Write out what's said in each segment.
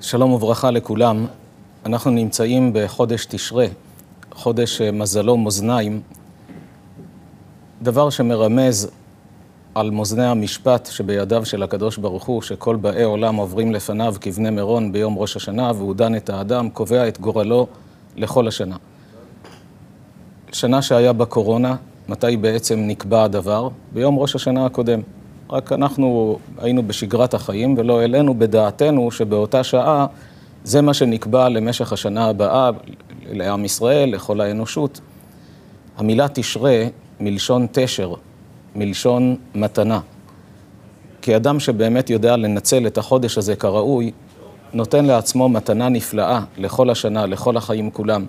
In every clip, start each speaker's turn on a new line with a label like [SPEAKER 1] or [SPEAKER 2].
[SPEAKER 1] שלום וברכה לכולם. אנחנו נמצאים בחודש תשרה, חודש מזלו מאזניים, דבר שמרמז על מאזני המשפט שבידיו של הקדוש ברוך הוא, שכל באי עולם עוברים לפניו כבני מירון ביום ראש השנה, והוא דן את האדם, קובע את גורלו לכל השנה. שנה שהיה בקורונה, מתי בעצם נקבע הדבר? ביום ראש השנה הקודם. רק אנחנו היינו בשגרת החיים ולא העלינו בדעתנו שבאותה שעה זה מה שנקבע למשך השנה הבאה לעם ישראל, לכל האנושות. המילה תשרה מלשון תשר, מלשון מתנה. כי אדם שבאמת יודע לנצל את החודש הזה כראוי, נותן לעצמו מתנה נפלאה לכל השנה, לכל החיים כולם.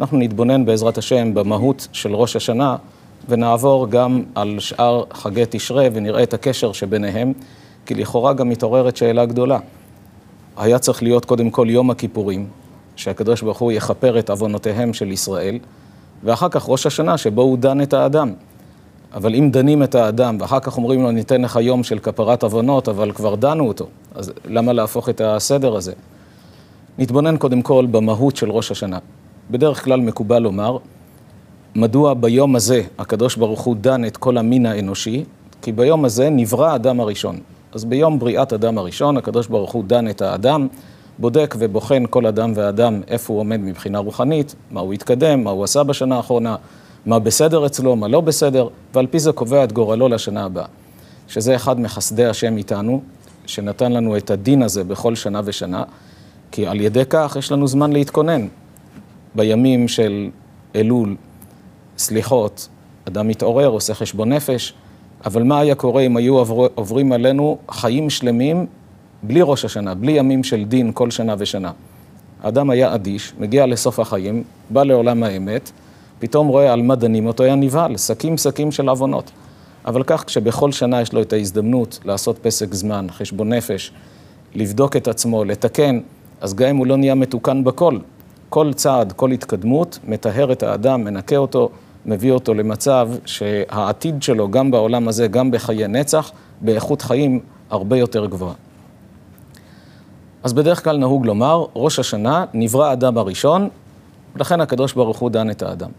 [SPEAKER 1] אנחנו נתבונן בעזרת השם במהות של ראש השנה, ונעבור גם על שאר חגי תשרה ונראה את הקשר שביניהם, כי לכאורה גם מתעוררת שאלה גדולה. היה צריך להיות קודם כל יום הכיפורים, שהקדוש ברוך הוא יכפר את עוונותיהם של ישראל, ואחר כך ראש השנה שבו הוא דן את האדם. אבל אם דנים את האדם, ואחר כך אומרים לו, ניתן לך יום של כפרת עוונות, אבל כבר דנו אותו, אז למה להפוך את הסדר הזה? נתבונן קודם כל במהות של ראש השנה. בדרך כלל מקובל לומר, מדוע ביום הזה הקדוש ברוך הוא דן את כל המין האנושי? כי ביום הזה נברא האדם הראשון. אז ביום בריאת אדם הראשון, הקדוש ברוך הוא דן את האדם, בודק ובוחן כל אדם ואדם איפה הוא עומד מבחינה רוחנית, מה הוא התקדם, מה הוא עשה בשנה האחרונה, מה בסדר אצלו, מה לא בסדר, ועל פי זה קובע את גורלו לשנה הבאה. שזה אחד מחסדי השם איתנו, שנתן לנו את הדין הזה בכל שנה ושנה, כי על ידי כך יש לנו זמן להתכונן. בימים של אלול, סליחות, אדם מתעורר, עושה חשבון נפש, אבל מה היה קורה אם היו עובר, עוברים עלינו חיים שלמים בלי ראש השנה, בלי ימים של דין כל שנה ושנה? האדם היה אדיש, מגיע לסוף החיים, בא לעולם האמת, פתאום רואה על מה דנים אותו, היה נבהל, שקים שקים של עוונות. אבל כך, כשבכל שנה יש לו את ההזדמנות לעשות פסק זמן, חשבון נפש, לבדוק את עצמו, לתקן, אז גם אם הוא לא נהיה מתוקן בכל, כל צעד, כל התקדמות, מטהר את האדם, מנקה אותו, מביא אותו למצב שהעתיד שלו, גם בעולם הזה, גם בחיי נצח, באיכות חיים הרבה יותר גבוהה. אז בדרך כלל נהוג לומר, ראש השנה נברא האדם הראשון, לכן הקדוש ברוך הוא דן את האדם.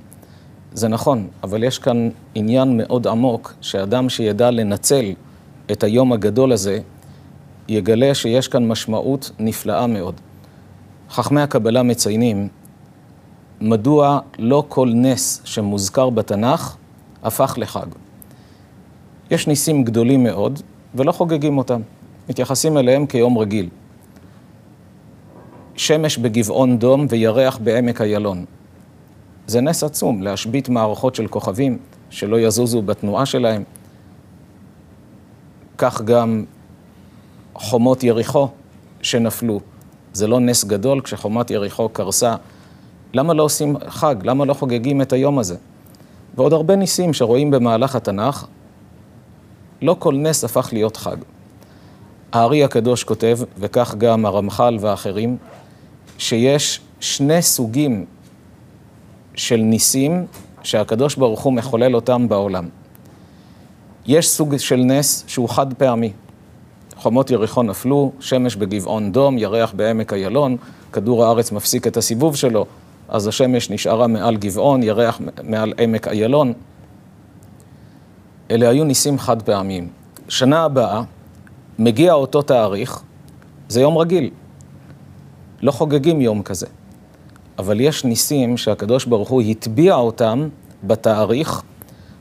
[SPEAKER 1] זה נכון, אבל יש כאן עניין מאוד עמוק, שאדם שידע לנצל את היום הגדול הזה, יגלה שיש כאן משמעות נפלאה מאוד. חכמי הקבלה מציינים מדוע לא כל נס שמוזכר בתנ"ך הפך לחג. יש ניסים גדולים מאוד ולא חוגגים אותם, מתייחסים אליהם כיום רגיל. שמש בגבעון דום וירח בעמק איילון. זה נס עצום להשבית מערכות של כוכבים שלא יזוזו בתנועה שלהם. כך גם חומות יריחו שנפלו. זה לא נס גדול כשחומת יריחו קרסה. למה לא עושים חג? למה לא חוגגים את היום הזה? ועוד הרבה ניסים שרואים במהלך התנ"ך, לא כל נס הפך להיות חג. הארי הקדוש כותב, וכך גם הרמח"ל ואחרים, שיש שני סוגים של ניסים שהקדוש ברוך הוא מחולל אותם בעולם. יש סוג של נס שהוא חד פעמי. חומות יריחו נפלו, שמש בגבעון דום, ירח בעמק איילון, כדור הארץ מפסיק את הסיבוב שלו, אז השמש נשארה מעל גבעון, ירח מעל עמק איילון. אלה היו ניסים חד פעמיים. שנה הבאה, מגיע אותו תאריך, זה יום רגיל. לא חוגגים יום כזה. אבל יש ניסים שהקדוש ברוך הוא הטביע אותם בתאריך,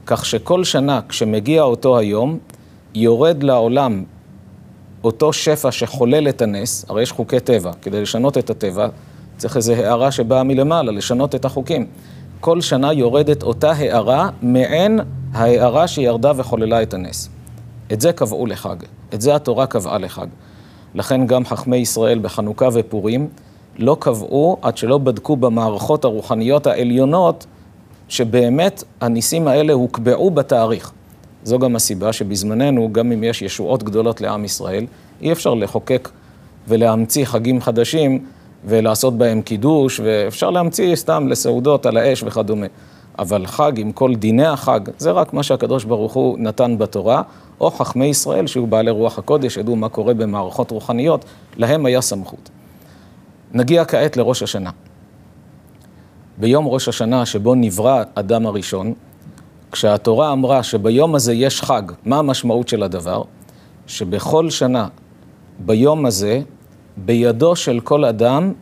[SPEAKER 1] כך שכל שנה כשמגיע אותו היום, יורד לעולם אותו שפע שחולל את הנס, הרי יש חוקי טבע, כדי לשנות את הטבע, צריך איזו הערה שבאה מלמעלה, לשנות את החוקים. כל שנה יורדת אותה הערה מעין ההערה שירדה וחוללה את הנס. את זה קבעו לחג, את זה התורה קבעה לחג. לכן גם חכמי ישראל בחנוכה ופורים לא קבעו עד שלא בדקו במערכות הרוחניות העליונות שבאמת הניסים האלה הוקבעו בתאריך. זו גם הסיבה שבזמננו, גם אם יש ישועות גדולות לעם ישראל, אי אפשר לחוקק ולהמציא חגים חדשים ולעשות בהם קידוש, ואפשר להמציא סתם לסעודות על האש וכדומה. אבל חג עם כל דיני החג, זה רק מה שהקדוש ברוך הוא נתן בתורה, או חכמי ישראל, שהיו בעלי רוח הקודש, ידעו מה קורה במערכות רוחניות, להם היה סמכות. נגיע כעת לראש השנה. ביום ראש השנה שבו נברא אדם הראשון, כשהתורה אמרה שביום הזה יש חג, מה המשמעות של הדבר? שבכל שנה, ביום הזה, בידו של כל אדם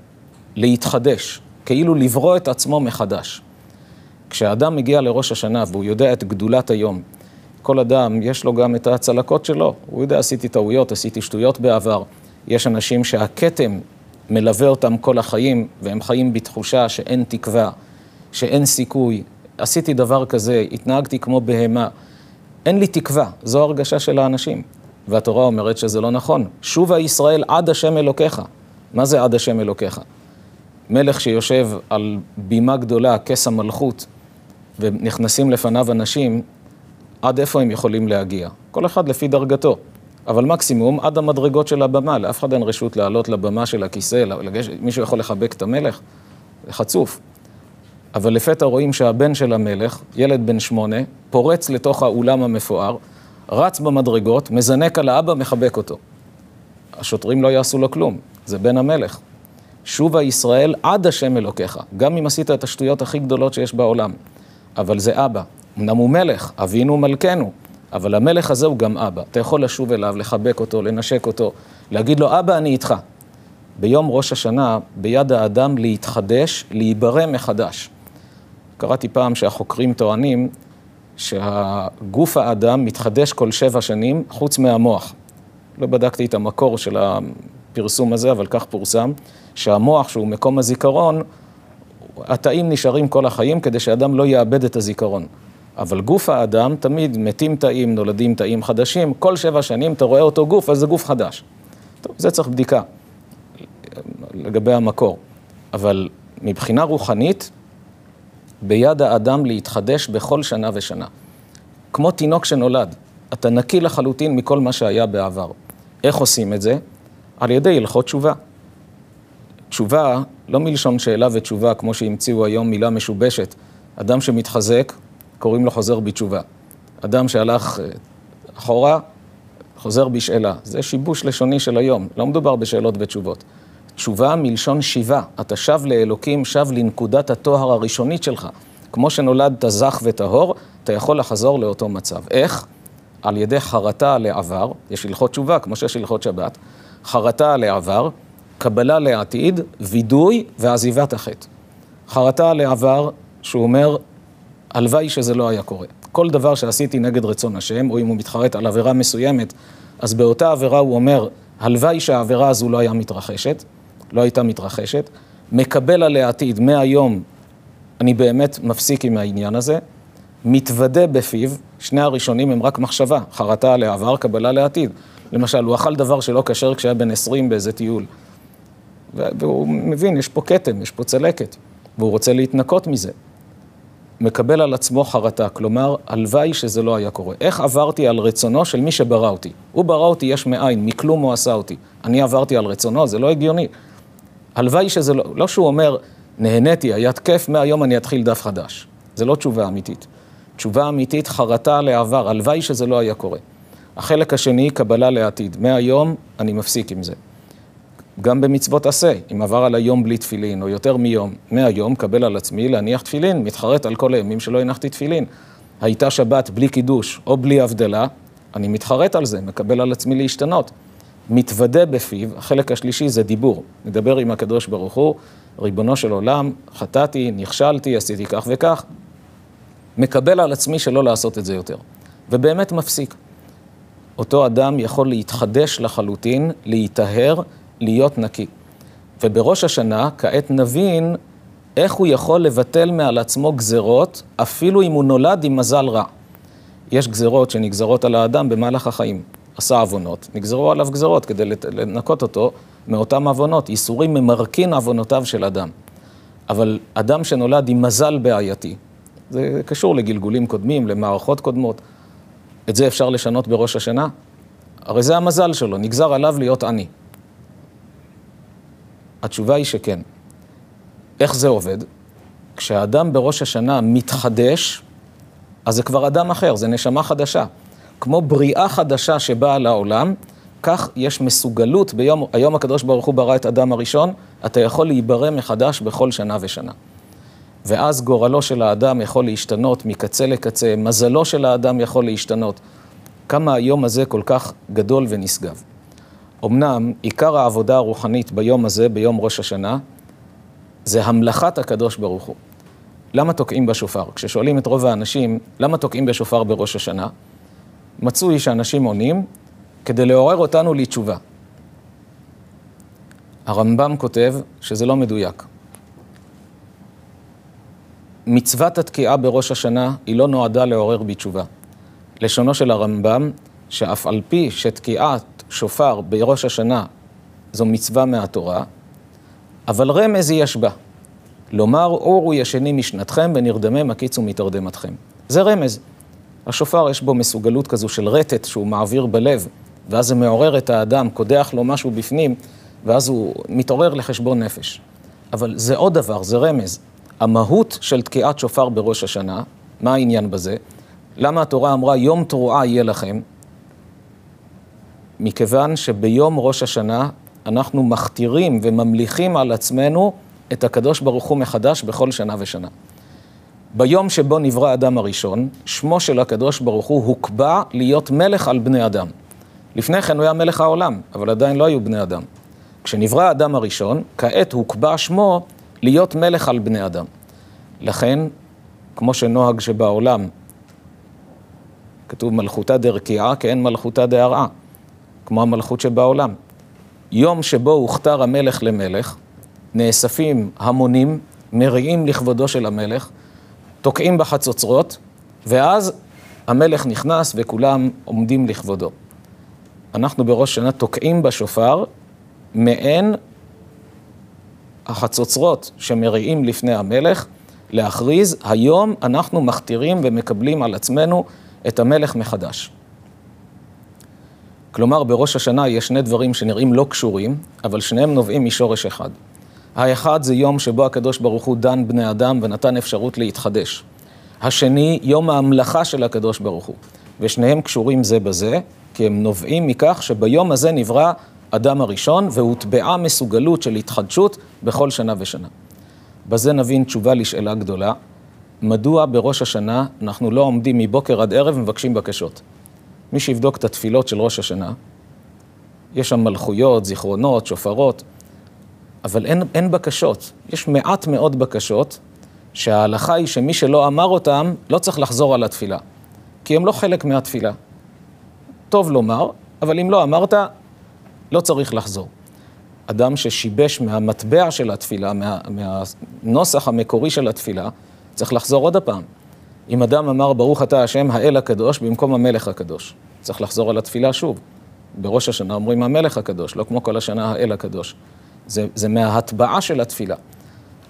[SPEAKER 1] להתחדש, כאילו לברוא את עצמו מחדש. כשאדם מגיע לראש השנה והוא יודע את גדולת היום, כל אדם יש לו גם את הצלקות שלו. הוא יודע, עשיתי טעויות, עשיתי שטויות בעבר. יש אנשים שהכתם מלווה אותם כל החיים, והם חיים בתחושה שאין תקווה, שאין סיכוי. עשיתי דבר כזה, התנהגתי כמו בהמה. אין לי תקווה, זו הרגשה של האנשים. והתורה אומרת שזה לא נכון. שובה ישראל עד השם אלוקיך. מה זה עד השם אלוקיך? מלך שיושב על בימה גדולה, כס המלכות, ונכנסים לפניו אנשים, עד איפה הם יכולים להגיע? כל אחד לפי דרגתו. אבל מקסימום עד המדרגות של הבמה, לאף אחד אין רשות לעלות לבמה של הכיסא, לגש... מישהו יכול לחבק את המלך? זה חצוף. אבל לפתע רואים שהבן של המלך, ילד בן שמונה, פורץ לתוך האולם המפואר, רץ במדרגות, מזנק על האבא, מחבק אותו. השוטרים לא יעשו לו כלום, זה בן המלך. שובה ישראל עד השם אלוקיך, גם אם עשית את השטויות הכי גדולות שיש בעולם. אבל זה אבא. אמנם הוא מלך, אבינו מלכנו, אבל המלך הזה הוא גם אבא. אתה יכול לשוב אליו, לחבק אותו, לנשק אותו, להגיד לו, אבא, אני איתך. ביום ראש השנה, ביד האדם להתחדש, להיברא מחדש. קראתי פעם שהחוקרים טוענים שהגוף האדם מתחדש כל שבע שנים, חוץ מהמוח. לא בדקתי את המקור של הפרסום הזה, אבל כך פורסם, שהמוח, שהוא מקום הזיכרון, התאים נשארים כל החיים כדי שאדם לא יאבד את הזיכרון. אבל גוף האדם, תמיד מתים תאים, נולדים תאים חדשים, כל שבע שנים אתה רואה אותו גוף, אז זה גוף חדש. טוב, זה צריך בדיקה לגבי המקור. אבל מבחינה רוחנית, ביד האדם להתחדש בכל שנה ושנה. כמו תינוק שנולד, אתה נקי לחלוטין מכל מה שהיה בעבר. איך עושים את זה? על ידי הלכות תשובה. תשובה, לא מלשון שאלה ותשובה, כמו שהמציאו היום מילה משובשת. אדם שמתחזק, קוראים לו חוזר בתשובה. אדם שהלך אה, אחורה, חוזר בשאלה. זה שיבוש לשוני של היום, לא מדובר בשאלות ותשובות. תשובה מלשון שיבה, אתה שב לאלוקים, שב לנקודת הטוהר הראשונית שלך. כמו שנולדת זך וטהור, אתה יכול לחזור לאותו מצב. איך? על ידי חרטה לעבר, יש הלכות תשובה, כמו שיש הלכות שבת, חרטה לעבר, קבלה לעתיד, וידוי ועזיבת החטא. חרטה לעבר, שהוא אומר, הלוואי שזה לא היה קורה. כל דבר שעשיתי נגד רצון השם, או אם הוא מתחרט על עבירה מסוימת, אז באותה עבירה הוא אומר, הלוואי שהעבירה הזו לא היה מתרחשת, לא הייתה מתרחשת, מקבל עליה עתיד, מהיום אני באמת מפסיק עם העניין הזה, מתוודה בפיו, שני הראשונים הם רק מחשבה, חרטה על העבר, קבלה לעתיד. למשל, הוא אכל דבר שלא כשר כשהיה בן 20 באיזה טיול. והוא מבין, יש פה כתם, יש פה צלקת, והוא רוצה להתנקות מזה. מקבל על עצמו חרטה, כלומר, הלוואי שזה לא היה קורה. איך עברתי על רצונו של מי שברא אותי? הוא ברא אותי יש מאין, מכלום הוא עשה אותי. אני עברתי על רצונו, זה לא הגיוני. הלוואי שזה לא, לא שהוא אומר, נהניתי, היה כיף, מהיום אני אתחיל דף חדש. זה לא תשובה אמיתית. תשובה אמיתית, חרטה לעבר, הלוואי שזה לא היה קורה. החלק השני, קבלה לעתיד. מהיום אני מפסיק עם זה. גם במצוות עשה, אם עבר על היום בלי תפילין, או יותר מיום, מהיום קבל על עצמי להניח תפילין, מתחרט על כל הימים שלא הנחתי תפילין. הייתה שבת בלי קידוש או בלי הבדלה, אני מתחרט על זה, מקבל על עצמי להשתנות. מתוודה בפיו, החלק השלישי זה דיבור. מדבר עם הקדוש ברוך הוא, ריבונו של עולם, חטאתי, נכשלתי, עשיתי כך וכך. מקבל על עצמי שלא לעשות את זה יותר. ובאמת מפסיק. אותו אדם יכול להתחדש לחלוטין, להיטהר, להיות נקי. ובראש השנה, כעת נבין איך הוא יכול לבטל מעל עצמו גזרות, אפילו אם הוא נולד עם מזל רע. יש גזרות שנגזרות על האדם במהלך החיים. עשה עוונות, נגזרו עליו גזרות כדי לנקות אותו מאותם עוונות. ייסורים ממרקין עוונותיו של אדם. אבל אדם שנולד עם מזל בעייתי, זה קשור לגלגולים קודמים, למערכות קודמות, את זה אפשר לשנות בראש השנה? הרי זה המזל שלו, נגזר עליו להיות עני. התשובה היא שכן. איך זה עובד? כשהאדם בראש השנה מתחדש, אז זה כבר אדם אחר, זה נשמה חדשה. כמו בריאה חדשה שבאה לעולם, כך יש מסוגלות ביום, היום הקדוש ברוך הוא ברא את אדם הראשון, אתה יכול להיברא מחדש בכל שנה ושנה. ואז גורלו של האדם יכול להשתנות מקצה לקצה, מזלו של האדם יכול להשתנות. כמה היום הזה כל כך גדול ונשגב. אמנם עיקר העבודה הרוחנית ביום הזה, ביום ראש השנה, זה המלאכת הקדוש ברוך הוא. למה תוקעים בשופר? כששואלים את רוב האנשים, למה תוקעים בשופר בראש השנה? מצוי שאנשים עונים כדי לעורר אותנו לתשובה. הרמב"ם כותב שזה לא מדויק. מצוות התקיעה בראש השנה היא לא נועדה לעורר בתשובה. לשונו של הרמב"ם, שאף על פי שתקיעת שופר בראש השנה זו מצווה מהתורה, אבל רמז יש בה. לומר, אורו ישני משנתכם ונרדמם הקיצו מתרדמתכם. זה רמז. השופר יש בו מסוגלות כזו של רטט שהוא מעביר בלב, ואז זה מעורר את האדם, קודח לו משהו בפנים, ואז הוא מתעורר לחשבון נפש. אבל זה עוד דבר, זה רמז. המהות של תקיעת שופר בראש השנה, מה העניין בזה? למה התורה אמרה יום תרועה יהיה לכם? מכיוון שביום ראש השנה אנחנו מכתירים וממליכים על עצמנו את הקדוש ברוך הוא מחדש בכל שנה ושנה. ביום שבו נברא אדם הראשון, שמו של הקדוש ברוך הוא הוקבע להיות מלך על בני אדם. לפני כן הוא היה מלך העולם, אבל עדיין לא היו בני אדם. כשנברא האדם הראשון, כעת הוקבע שמו להיות מלך על בני אדם. לכן, כמו שנוהג שבעולם, כתוב מלכותא דרקיעה כאין מלכותא דהרעה, כמו המלכות שבעולם. יום שבו הוכתר המלך למלך, נאספים המונים, מריעים לכבודו של המלך, תוקעים בחצוצרות, ואז המלך נכנס וכולם עומדים לכבודו. אנחנו בראש שנה תוקעים בשופר מעין החצוצרות שמריעים לפני המלך, להכריז, היום אנחנו מכתירים ומקבלים על עצמנו את המלך מחדש. כלומר, בראש השנה יש שני דברים שנראים לא קשורים, אבל שניהם נובעים משורש אחד. האחד זה יום שבו הקדוש ברוך הוא דן בני אדם ונתן אפשרות להתחדש. השני, יום ההמלכה של הקדוש ברוך הוא. ושניהם קשורים זה בזה, כי הם נובעים מכך שביום הזה נברא אדם הראשון והוטבעה מסוגלות של התחדשות בכל שנה ושנה. בזה נבין תשובה לשאלה גדולה, מדוע בראש השנה אנחנו לא עומדים מבוקר עד ערב ומבקשים בקשות. מי שיבדוק את התפילות של ראש השנה, יש שם מלכויות, זיכרונות, שופרות, אבל אין, אין בקשות. יש מעט מאוד בקשות, שההלכה היא שמי שלא אמר אותם, לא צריך לחזור על התפילה, כי הם לא חלק מהתפילה. טוב לומר, אבל אם לא אמרת, לא צריך לחזור. אדם ששיבש מהמטבע של התפילה, מה, מהנוסח המקורי של התפילה, צריך לחזור עוד הפעם. אם אדם אמר ברוך אתה השם האל הקדוש במקום המלך הקדוש, צריך לחזור על התפילה שוב. בראש השנה אומרים המלך הקדוש, לא כמו כל השנה האל הקדוש. זה, זה מההטבעה של התפילה.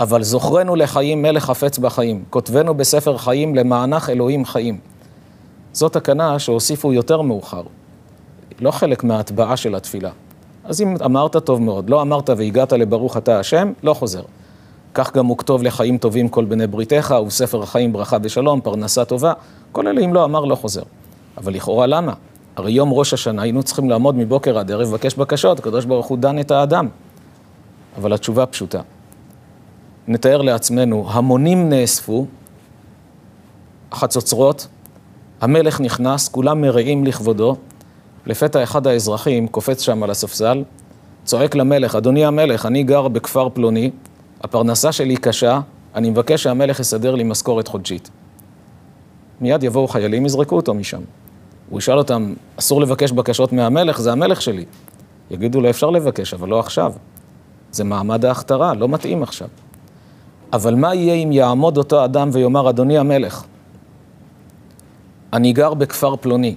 [SPEAKER 1] אבל זוכרנו לחיים מלך חפץ בחיים, כותבנו בספר חיים למענך אלוהים חיים. זאת תקנה שהוסיפו יותר מאוחר, לא חלק מההטבעה של התפילה. אז אם אמרת טוב מאוד, לא אמרת והגעת לברוך אתה השם, לא חוזר. כך גם כתוב לחיים טובים כל בני בריתך, ובספר החיים ברכה ושלום, פרנסה טובה. כל אלה אם לא אמר, לא חוזר. אבל לכאורה למה? הרי יום ראש השנה היינו צריכים לעמוד מבוקר עד ערב לבקש בקשות, הקדוש ברוך הוא דן את האדם. אבל התשובה פשוטה. נתאר לעצמנו, המונים נאספו, חצוצרות, המלך נכנס, כולם מרעים לכבודו, לפתע אחד האזרחים קופץ שם על הספסל, צועק למלך, אדוני המלך, אני גר בכפר פלוני, הפרנסה שלי קשה, אני מבקש שהמלך יסדר לי משכורת חודשית. מיד יבואו חיילים, יזרקו אותו משם. הוא ישאל אותם, אסור לבקש בקשות מהמלך, זה המלך שלי. יגידו לו, אפשר לבקש, אבל לא עכשיו. זה מעמד ההכתרה, לא מתאים עכשיו. אבל מה יהיה אם יעמוד אותו אדם ויאמר, אדוני המלך, אני גר בכפר פלוני,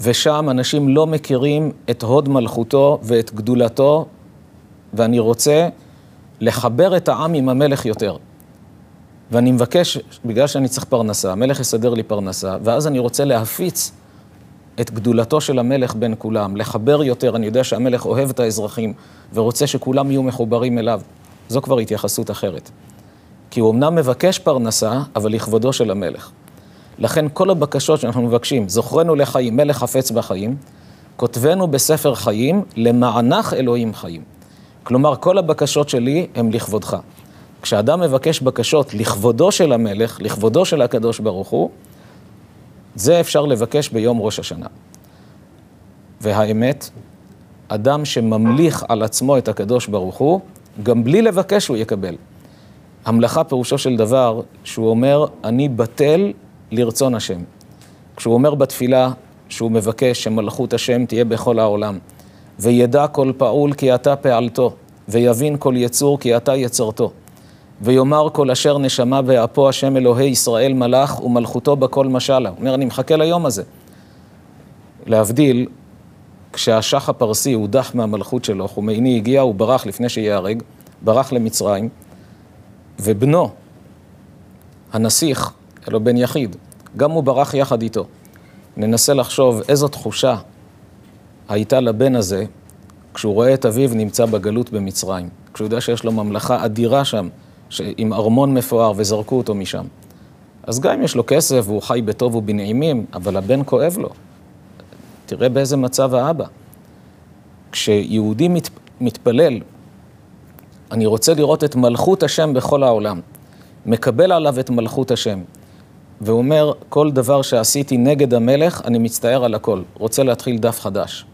[SPEAKER 1] ושם אנשים לא מכירים את הוד מלכותו ואת גדולתו, ואני רוצה לחבר את העם עם המלך יותר. ואני מבקש, בגלל שאני צריך פרנסה, המלך יסדר לי פרנסה, ואז אני רוצה להפיץ את גדולתו של המלך בין כולם, לחבר יותר, אני יודע שהמלך אוהב את האזרחים ורוצה שכולם יהיו מחוברים אליו. זו כבר התייחסות אחרת. כי הוא אמנם מבקש פרנסה, אבל לכבודו של המלך. לכן כל הבקשות שאנחנו מבקשים, זוכרנו לחיים, מלך חפץ בחיים, כותבנו בספר חיים, למענך אלוהים חיים. כלומר, כל הבקשות שלי הן לכבודך. כשאדם מבקש בקשות לכבודו של המלך, לכבודו של הקדוש ברוך הוא, זה אפשר לבקש ביום ראש השנה. והאמת, אדם שממליך על עצמו את הקדוש ברוך הוא, גם בלי לבקש הוא יקבל. המלאכה פירושו של דבר שהוא אומר, אני בטל לרצון השם. כשהוא אומר בתפילה שהוא מבקש שמלכות השם תהיה בכל העולם, וידע כל פעול כי אתה פעלתו, ויבין כל יצור כי אתה יצרתו, ויאמר כל אשר נשמה באפו השם אלוהי ישראל מלך ומלכותו בכל משלה. הוא אומר, אני מחכה ליום הזה. להבדיל, כשהשח הפרסי הודח מהמלכות שלו, חומייני הגיע, הוא ברח לפני שייהרג, ברח למצרים, ובנו, הנסיך, אלו בן יחיד, גם הוא ברח יחד איתו. ננסה לחשוב איזו תחושה הייתה לבן הזה כשהוא רואה את אביו נמצא בגלות במצרים, כשהוא יודע שיש לו ממלכה אדירה שם, עם ארמון מפואר וזרקו אותו משם. אז גם אם יש לו כסף והוא חי בטוב ובנעימים, אבל הבן כואב לו. תראה באיזה מצב האבא. כשיהודי מת, מתפלל, אני רוצה לראות את מלכות השם בכל העולם, מקבל עליו את מלכות השם, והוא אומר, כל דבר שעשיתי נגד המלך, אני מצטער על הכל, רוצה להתחיל דף חדש.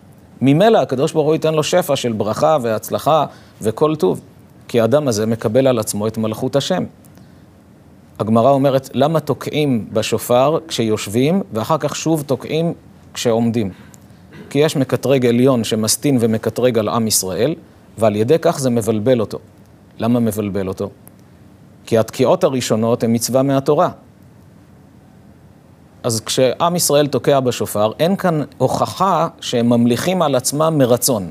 [SPEAKER 1] ממילא הקדוש ברוך הוא ייתן לו שפע של ברכה והצלחה וכל טוב, כי האדם הזה מקבל על עצמו את מלכות השם. הגמרא אומרת, למה תוקעים בשופר כשיושבים, ואחר כך שוב תוקעים כשעומדים? כי יש מקטרג עליון שמסטין ומקטרג על עם ישראל, ועל ידי כך זה מבלבל אותו. למה מבלבל אותו? כי התקיעות הראשונות הן מצווה מהתורה. אז כשעם ישראל תוקע בשופר, אין כאן הוכחה שהם ממליכים על עצמם מרצון.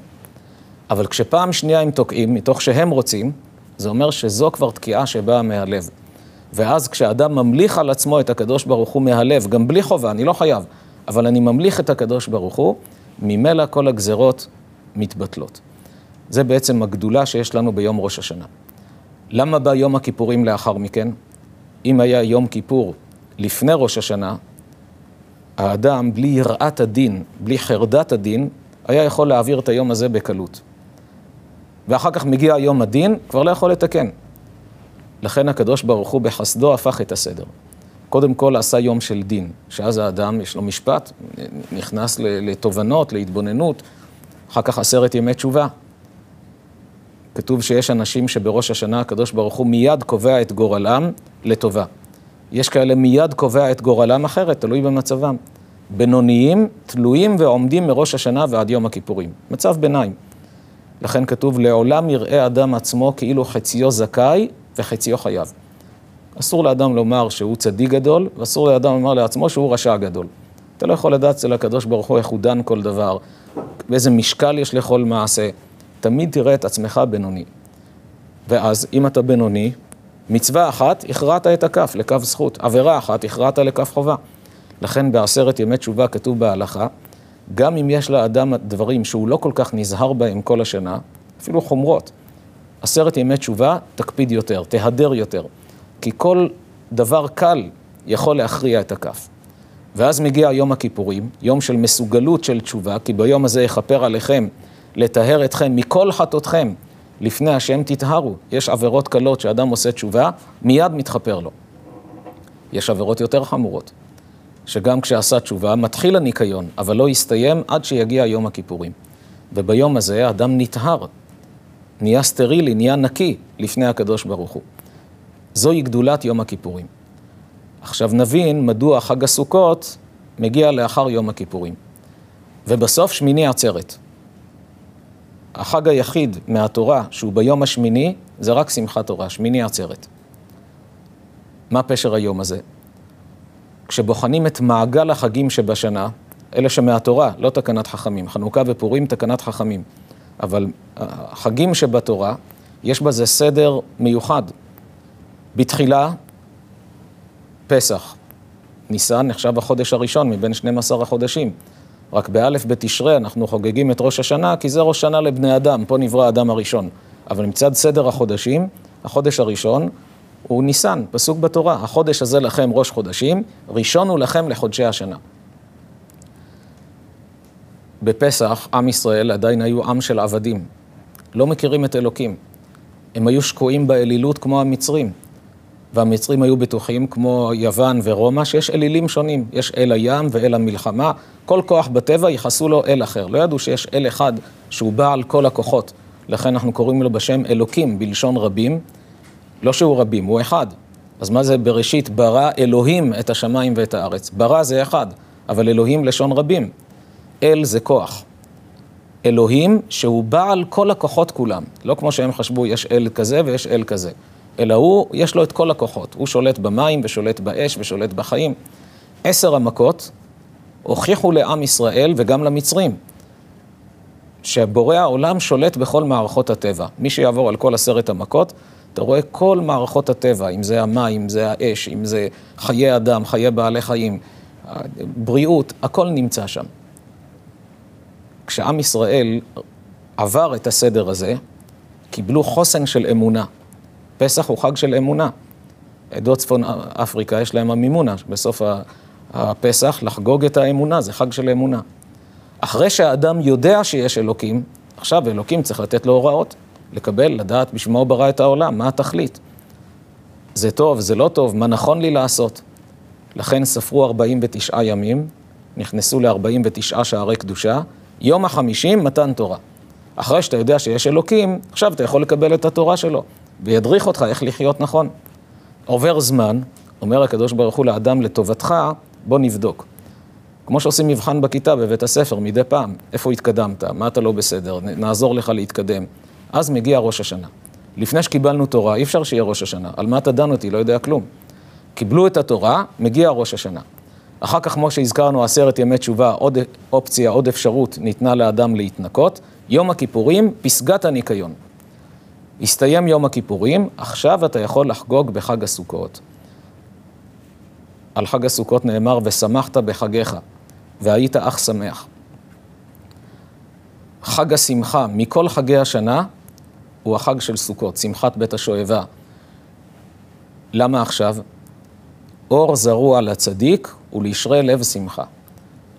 [SPEAKER 1] אבל כשפעם שנייה הם תוקעים, מתוך שהם רוצים, זה אומר שזו כבר תקיעה שבאה מהלב. ואז כשאדם ממליך על עצמו את הקדוש ברוך הוא מהלב, גם בלי חובה, אני לא חייב, אבל אני ממליך את הקדוש ברוך הוא, ממילא כל הגזרות מתבטלות. זה בעצם הגדולה שיש לנו ביום ראש השנה. למה בא יום הכיפורים לאחר מכן? אם היה יום כיפור לפני ראש השנה, האדם, בלי יראת הדין, בלי חרדת הדין, היה יכול להעביר את היום הזה בקלות. ואחר כך מגיע יום הדין, כבר לא יכול לתקן. לכן הקדוש ברוך הוא בחסדו הפך את הסדר. קודם כל עשה יום של דין, שאז האדם יש לו משפט, נכנס לתובנות, להתבוננות, אחר כך עשרת ימי תשובה. כתוב שיש אנשים שבראש השנה הקדוש ברוך הוא מיד קובע את גורלם לטובה. יש כאלה מיד קובע את גורלם אחרת, תלוי במצבם. בינוניים, תלויים ועומדים מראש השנה ועד יום הכיפורים. מצב ביניים. לכן כתוב, לעולם יראה אדם עצמו כאילו חציו זכאי וחציו חייב. אסור לאדם לומר שהוא צדיק גדול, ואסור לאדם לומר לעצמו שהוא רשע גדול. אתה לא יכול לדעת אצל הקדוש ברוך הוא איך הוא דן כל דבר, באיזה משקל יש לכל מעשה. תמיד תראה את עצמך בינוני. ואז, אם אתה בינוני, מצווה אחת, הכרעת את הכף לכף זכות. עבירה אחת, הכרעת לכף חובה. לכן בעשרת ימי תשובה כתוב בהלכה, גם אם יש לאדם דברים שהוא לא כל כך נזהר בהם כל השנה, אפילו חומרות, עשרת ימי תשובה, תקפיד יותר, תהדר יותר. כי כל דבר קל יכול להכריע את הכף. ואז מגיע יום הכיפורים, יום של מסוגלות של תשובה, כי ביום הזה יכפר עליכם לטהר אתכם מכל חטאותכם. לפני השם תטהרו. יש עבירות קלות שאדם עושה תשובה, מיד מתחפר לו. יש עבירות יותר חמורות, שגם כשעשה תשובה, מתחיל הניקיון, אבל לא יסתיים עד שיגיע יום הכיפורים. וביום הזה האדם נטהר, נהיה סטרילי, נהיה נקי לפני הקדוש ברוך הוא. זוהי גדולת יום הכיפורים. עכשיו נבין מדוע חג הסוכות מגיע לאחר יום הכיפורים. ובסוף שמיני עצרת. החג היחיד מהתורה שהוא ביום השמיני זה רק שמחת תורה, שמיני עצרת. מה פשר היום הזה? כשבוחנים את מעגל החגים שבשנה, אלה שמהתורה, לא תקנת חכמים, חנוכה ופורים תקנת חכמים, אבל החגים שבתורה, יש בזה סדר מיוחד. בתחילה, פסח. ניסן נחשב החודש הראשון מבין 12 החודשים. רק באלף בתשרי אנחנו חוגגים את ראש השנה, כי זה ראש שנה לבני אדם, פה נברא האדם הראשון. אבל מצד סדר החודשים, החודש הראשון הוא ניסן, פסוק בתורה, החודש הזה לכם ראש חודשים, ראשון הוא לכם לחודשי השנה. בפסח, עם ישראל עדיין היו עם של עבדים. לא מכירים את אלוקים. הם היו שקועים באלילות כמו המצרים. והמצרים היו בטוחים, כמו יוון ורומא, שיש אלילים שונים. יש אל הים ואל המלחמה. כל כוח בטבע ייחסו לו אל אחר. לא ידעו שיש אל אחד שהוא בעל כל הכוחות. לכן אנחנו קוראים לו בשם אלוקים, בלשון רבים. לא שהוא רבים, הוא אחד. אז מה זה בראשית ברא אלוהים את השמיים ואת הארץ? ברא זה אחד, אבל אלוהים לשון רבים. אל זה כוח. אלוהים שהוא בעל כל הכוחות כולם. לא כמו שהם חשבו, יש אל כזה ויש אל כזה. אלא הוא, יש לו את כל הכוחות. הוא שולט במים ושולט באש ושולט בחיים. עשר המכות הוכיחו לעם ישראל וגם למצרים שבורא העולם שולט בכל מערכות הטבע. מי שיעבור על כל עשרת המכות, אתה רואה כל מערכות הטבע, אם זה המים, אם זה האש, אם זה חיי אדם, חיי בעלי חיים, בריאות, הכל נמצא שם. כשעם ישראל עבר את הסדר הזה, קיבלו חוסן של אמונה. פסח הוא חג של אמונה. עדות צפון אפריקה יש להם המימונה, בסוף הפסח לחגוג את האמונה, זה חג של אמונה. אחרי שהאדם יודע שיש אלוקים, עכשיו אלוקים צריך לתת לו הוראות, לקבל, לדעת בשמו הוא ברא את העולם, מה התכלית. זה טוב, זה לא טוב, מה נכון לי לעשות. לכן ספרו 49 ימים, נכנסו ל-49 שערי קדושה, יום החמישים מתן תורה. אחרי שאתה יודע שיש אלוקים, עכשיו אתה יכול לקבל את התורה שלו, וידריך אותך איך לחיות נכון. עובר זמן, אומר הקדוש ברוך הוא לאדם, לטובתך, בוא נבדוק. כמו שעושים מבחן בכיתה בבית הספר מדי פעם, איפה התקדמת, מה אתה לא בסדר, נעזור לך להתקדם. אז מגיע ראש השנה. לפני שקיבלנו תורה, אי אפשר שיהיה ראש השנה. על מה אתה דן אותי? לא יודע כלום. קיבלו את התורה, מגיע ראש השנה. אחר כך, כמו שהזכרנו, עשרת ימי תשובה, עוד אופציה, עוד אפשרות ניתנה לאדם להתנקות. יום הכיפורים, פסגת הניקיון. הסתיים יום הכיפורים, עכשיו אתה יכול לחגוג בחג הסוכות. על חג הסוכות נאמר, ושמחת בחגיך, והיית אך שמח. חג השמחה מכל חגי השנה הוא החג של סוכות, שמחת בית השואבה. למה עכשיו? אור זרוע לצדיק ולישרי לב שמחה.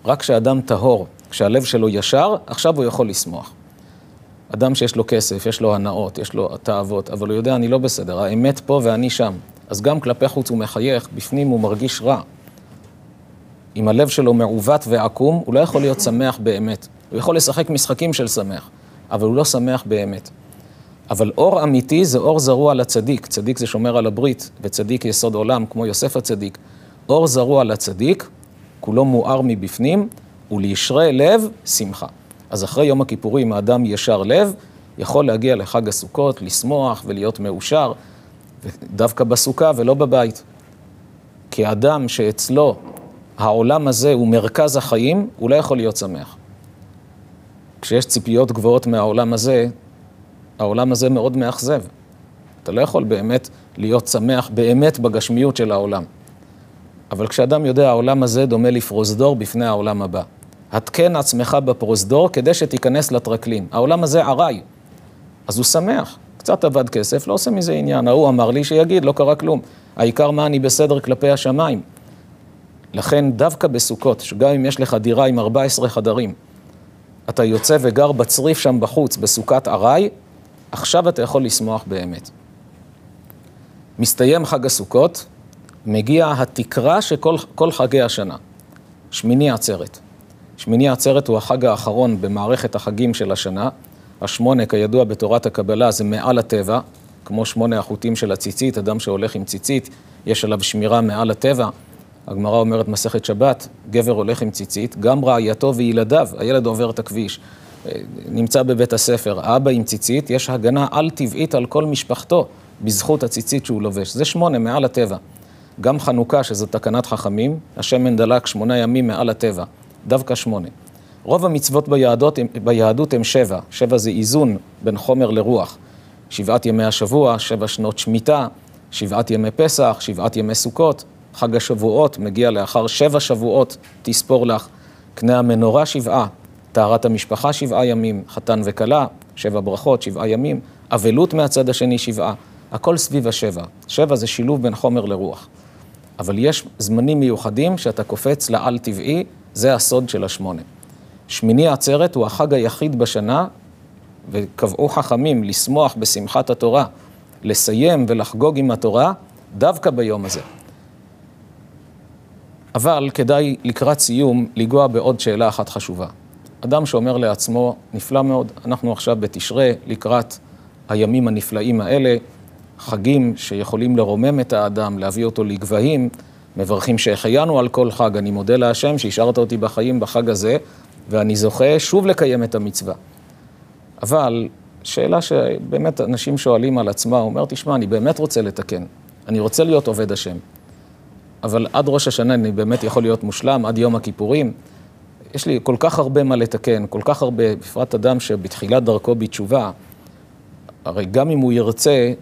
[SPEAKER 1] רק כשאדם טהור, כשהלב שלו ישר, עכשיו הוא יכול לשמוח. אדם שיש לו כסף, יש לו הנאות, יש לו תאוות, אבל הוא יודע, אני לא בסדר, האמת פה ואני שם. אז גם כלפי חוץ הוא מחייך, בפנים הוא מרגיש רע. אם הלב שלו מעוות ועקום, הוא לא יכול להיות שמח באמת. הוא יכול לשחק משחקים של שמח, אבל הוא לא שמח באמת. אבל אור אמיתי זה אור זרוע לצדיק. צדיק זה שומר על הברית, וצדיק יסוד עולם, כמו יוסף הצדיק. אור זרוע לצדיק, כולו מואר מבפנים, ולישרי לב, שמחה. אז אחרי יום הכיפורים, האדם ישר לב, יכול להגיע לחג הסוכות, לשמוח ולהיות מאושר, דווקא בסוכה ולא בבית. כי אדם שאצלו העולם הזה הוא מרכז החיים, הוא לא יכול להיות שמח. כשיש ציפיות גבוהות מהעולם הזה, העולם הזה מאוד מאכזב. אתה לא יכול באמת להיות שמח באמת בגשמיות של העולם. אבל כשאדם יודע, העולם הזה דומה לפרוזדור בפני העולם הבא. התקן עצמך בפרוזדור כדי שתיכנס לטרקלין. העולם הזה עראי, אז הוא שמח. קצת עבד כסף, לא עושה מזה עניין. ההוא אמר לי שיגיד, לא קרה כלום. העיקר מה אני בסדר כלפי השמיים. לכן דווקא בסוכות, שגם אם יש לך דירה עם 14 חדרים, אתה יוצא וגר בצריף שם בחוץ, בסוכת ארעי, עכשיו אתה יכול לשמוח באמת. מסתיים חג הסוכות, מגיע התקרה של כל, חגי השנה, שמיני עצרת. שמיני עצרת הוא החג האחרון במערכת החגים של השנה. השמונה, כידוע בתורת הקבלה, זה מעל הטבע, כמו שמונה החוטים של הציצית, אדם שהולך עם ציצית, יש עליו שמירה מעל הטבע. הגמרא אומרת מסכת שבת, גבר הולך עם ציצית, גם רעייתו וילדיו, הילד עובר את הכביש, נמצא בבית הספר, האבא עם ציצית, יש הגנה על-טבעית על כל משפחתו בזכות הציצית שהוא לובש. זה שמונה, מעל הטבע. גם חנוכה, שזו תקנת חכמים, השמן דלק שמונה ימים מעל הטבע, דווקא שמונה. רוב המצוות ביהדות, ביהדות הם שבע, שבע זה איזון בין חומר לרוח. שבעת ימי השבוע, שבע שנות שמיטה, שבעת ימי פסח, שבעת ימי סוכות. חג השבועות מגיע לאחר שבע שבועות, תספור לך. קנה המנורה שבעה, טהרת המשפחה שבעה ימים, חתן וכלה, שבע ברכות, שבעה ימים, אבלות מהצד השני שבעה, הכל סביב השבע. שבע זה שילוב בין חומר לרוח. אבל יש זמנים מיוחדים שאתה קופץ לעל טבעי, זה הסוד של השמונה. שמיני עצרת הוא החג היחיד בשנה, וקבעו חכמים לשמוח בשמחת התורה, לסיים ולחגוג עם התורה, דווקא ביום הזה. אבל כדאי לקראת סיום לנגוע בעוד שאלה אחת חשובה. אדם שאומר לעצמו, נפלא מאוד, אנחנו עכשיו בתשרי לקראת הימים הנפלאים האלה, חגים שיכולים לרומם את האדם, להביא אותו לגבהים, מברכים שהחיינו על כל חג, אני מודה להשם שהשארת אותי בחיים בחג הזה, ואני זוכה שוב לקיים את המצווה. אבל שאלה שבאמת אנשים שואלים על עצמה, הוא אומר, תשמע, אני באמת רוצה לתקן, אני רוצה להיות עובד השם, אבל עד ראש השנה אני באמת יכול להיות מושלם, עד יום הכיפורים. יש לי כל כך הרבה מה לתקן, כל כך הרבה, בפרט אדם שבתחילת דרכו בתשובה, הרי גם אם הוא ירצה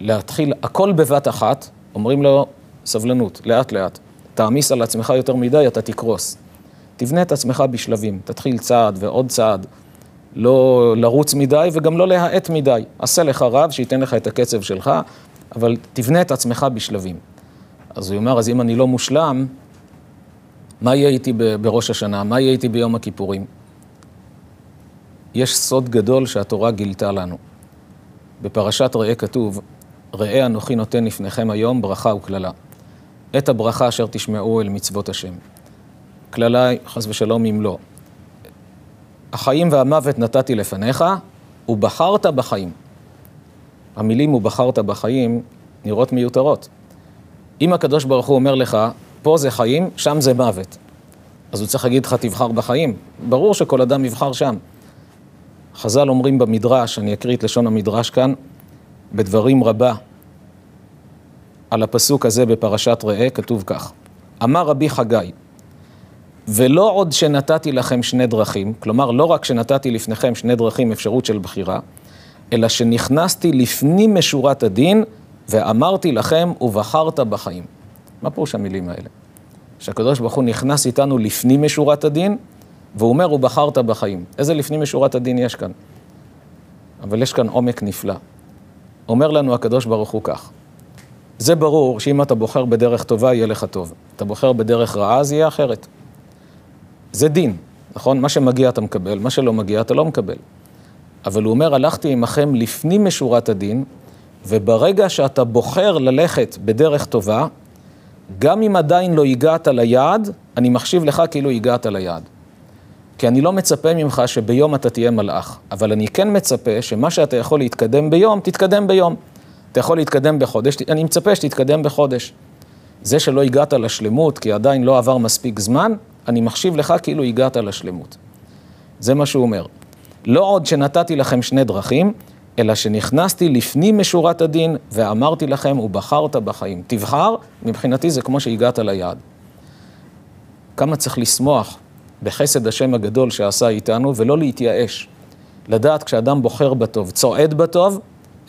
[SPEAKER 1] להתחיל הכל בבת אחת, אומרים לו, סבלנות, לאט לאט. תעמיס על עצמך יותר מדי, אתה תקרוס. תבנה את עצמך בשלבים, תתחיל צעד ועוד צעד. לא לרוץ מדי וגם לא להאט מדי. עשה לך רב שייתן לך את הקצב שלך, אבל תבנה את עצמך בשלבים. אז הוא אומר, אז אם אני לא מושלם, מה יהיה איתי בראש השנה? מה יהיה איתי ביום הכיפורים? יש סוד גדול שהתורה גילתה לנו. בפרשת ראה כתוב, ראה אנוכי נותן לפניכם היום ברכה וקללה. את הברכה אשר תשמעו אל מצוות השם. קללה, חס ושלום, אם לא. החיים והמוות נתתי לפניך, ובחרת בחיים. המילים ובחרת בחיים נראות מיותרות. אם הקדוש ברוך הוא אומר לך, פה זה חיים, שם זה מוות, אז הוא צריך להגיד לך, תבחר בחיים. ברור שכל אדם יבחר שם. חז"ל אומרים במדרש, אני אקריא את לשון המדרש כאן, בדברים רבה, על הפסוק הזה בפרשת ראה, כתוב כך: אמר רבי חגי, ולא עוד שנתתי לכם שני דרכים, כלומר, לא רק שנתתי לפניכם שני דרכים אפשרות של בחירה, אלא שנכנסתי לפנים משורת הדין, ואמרתי לכם, ובחרת בחיים. מה פירוש המילים האלה? שהקדוש ברוך הוא נכנס איתנו לפנים משורת הדין, והוא אומר, ובחרת בחיים. איזה לפנים משורת הדין יש כאן? אבל יש כאן עומק נפלא. אומר לנו הקדוש ברוך הוא כך, זה ברור שאם אתה בוחר בדרך טובה, יהיה לך טוב. אתה בוחר בדרך רעה, אז יהיה אחרת. זה דין, נכון? מה שמגיע אתה מקבל, מה שלא מגיע אתה לא מקבל. אבל הוא אומר, הלכתי עמכם לפנים משורת הדין, וברגע שאתה בוחר ללכת בדרך טובה, גם אם עדיין לא הגעת ליעד, אני מחשיב לך כאילו הגעת ליעד. כי אני לא מצפה ממך שביום אתה תהיה מלאך, אבל אני כן מצפה שמה שאתה יכול להתקדם ביום, תתקדם ביום. אתה יכול להתקדם בחודש, אני מצפה שתתקדם בחודש. זה שלא הגעת לשלמות, כי עדיין לא עבר מספיק זמן, אני מחשיב לך כאילו הגעת לשלמות. זה מה שהוא אומר. לא עוד שנתתי לכם שני דרכים, אלא שנכנסתי לפנים משורת הדין ואמרתי לכם, ובחרת בחיים. תבחר, מבחינתי זה כמו שהגעת ליעד. כמה צריך לשמוח בחסד השם הגדול שעשה איתנו, ולא להתייאש. לדעת כשאדם בוחר בטוב, צועד בטוב,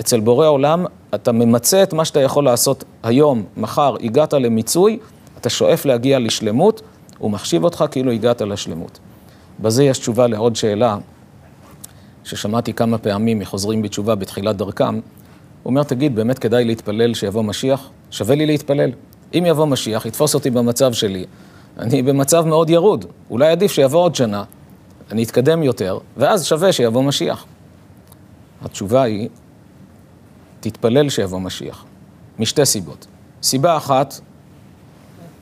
[SPEAKER 1] אצל בורא עולם אתה ממצה את מה שאתה יכול לעשות היום, מחר, הגעת למיצוי, אתה שואף להגיע לשלמות, הוא מחשיב אותך כאילו הגעת לשלמות. בזה יש תשובה לעוד שאלה ששמעתי כמה פעמים מחוזרים בתשובה בתחילת דרכם. הוא אומר, תגיד, באמת כדאי להתפלל שיבוא משיח? שווה לי להתפלל. אם יבוא משיח, יתפוס אותי במצב שלי. אני במצב מאוד ירוד. אולי עדיף שיבוא עוד שנה, אני אתקדם יותר, ואז שווה שיבוא משיח. התשובה היא, תתפלל שיבוא משיח, משתי סיבות. סיבה אחת,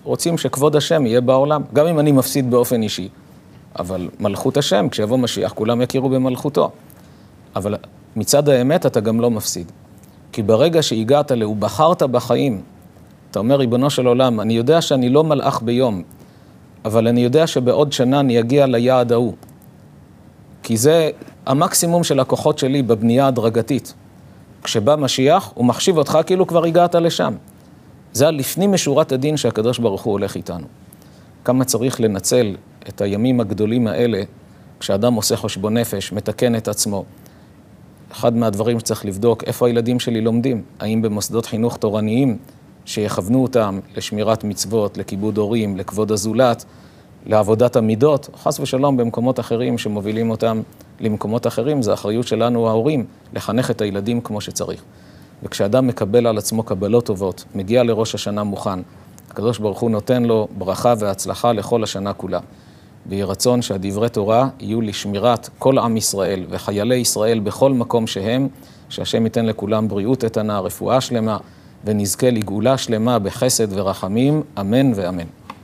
[SPEAKER 1] רוצים שכבוד השם יהיה בעולם, גם אם אני מפסיד באופן אישי. אבל מלכות השם, כשיבוא משיח, כולם יכירו במלכותו. אבל מצד האמת אתה גם לא מפסיד. כי ברגע שהגעת ל... ובחרת בחיים, אתה אומר, ריבונו של עולם, אני יודע שאני לא מלאך ביום, אבל אני יודע שבעוד שנה אני אגיע ליעד ההוא. כי זה המקסימום של הכוחות שלי בבנייה הדרגתית. כשבא משיח, הוא מחשיב אותך כאילו כבר הגעת לשם. זה הלפנים משורת הדין שהקדוש ברוך הוא הולך איתנו. כמה צריך לנצל את הימים הגדולים האלה, כשאדם עושה חשבון נפש, מתקן את עצמו. אחד מהדברים שצריך לבדוק, איפה הילדים שלי לומדים? האם במוסדות חינוך תורניים שיכוונו אותם לשמירת מצוות, לכיבוד הורים, לכבוד הזולת, לעבודת המידות, חס ושלום במקומות אחרים שמובילים אותם למקומות אחרים, זה אחריות שלנו ההורים, לחנך את הילדים כמו שצריך. וכשאדם מקבל על עצמו קבלות טובות, מגיע לראש השנה מוכן, הקדוש ברוך הוא נותן לו ברכה והצלחה לכל השנה כולה. ויהי רצון שהדברי תורה יהיו לשמירת כל עם ישראל וחיילי ישראל בכל מקום שהם, שהשם ייתן לכולם בריאות איתנה, רפואה שלמה, ונזכה לגאולה שלמה בחסד ורחמים, אמן ואמן.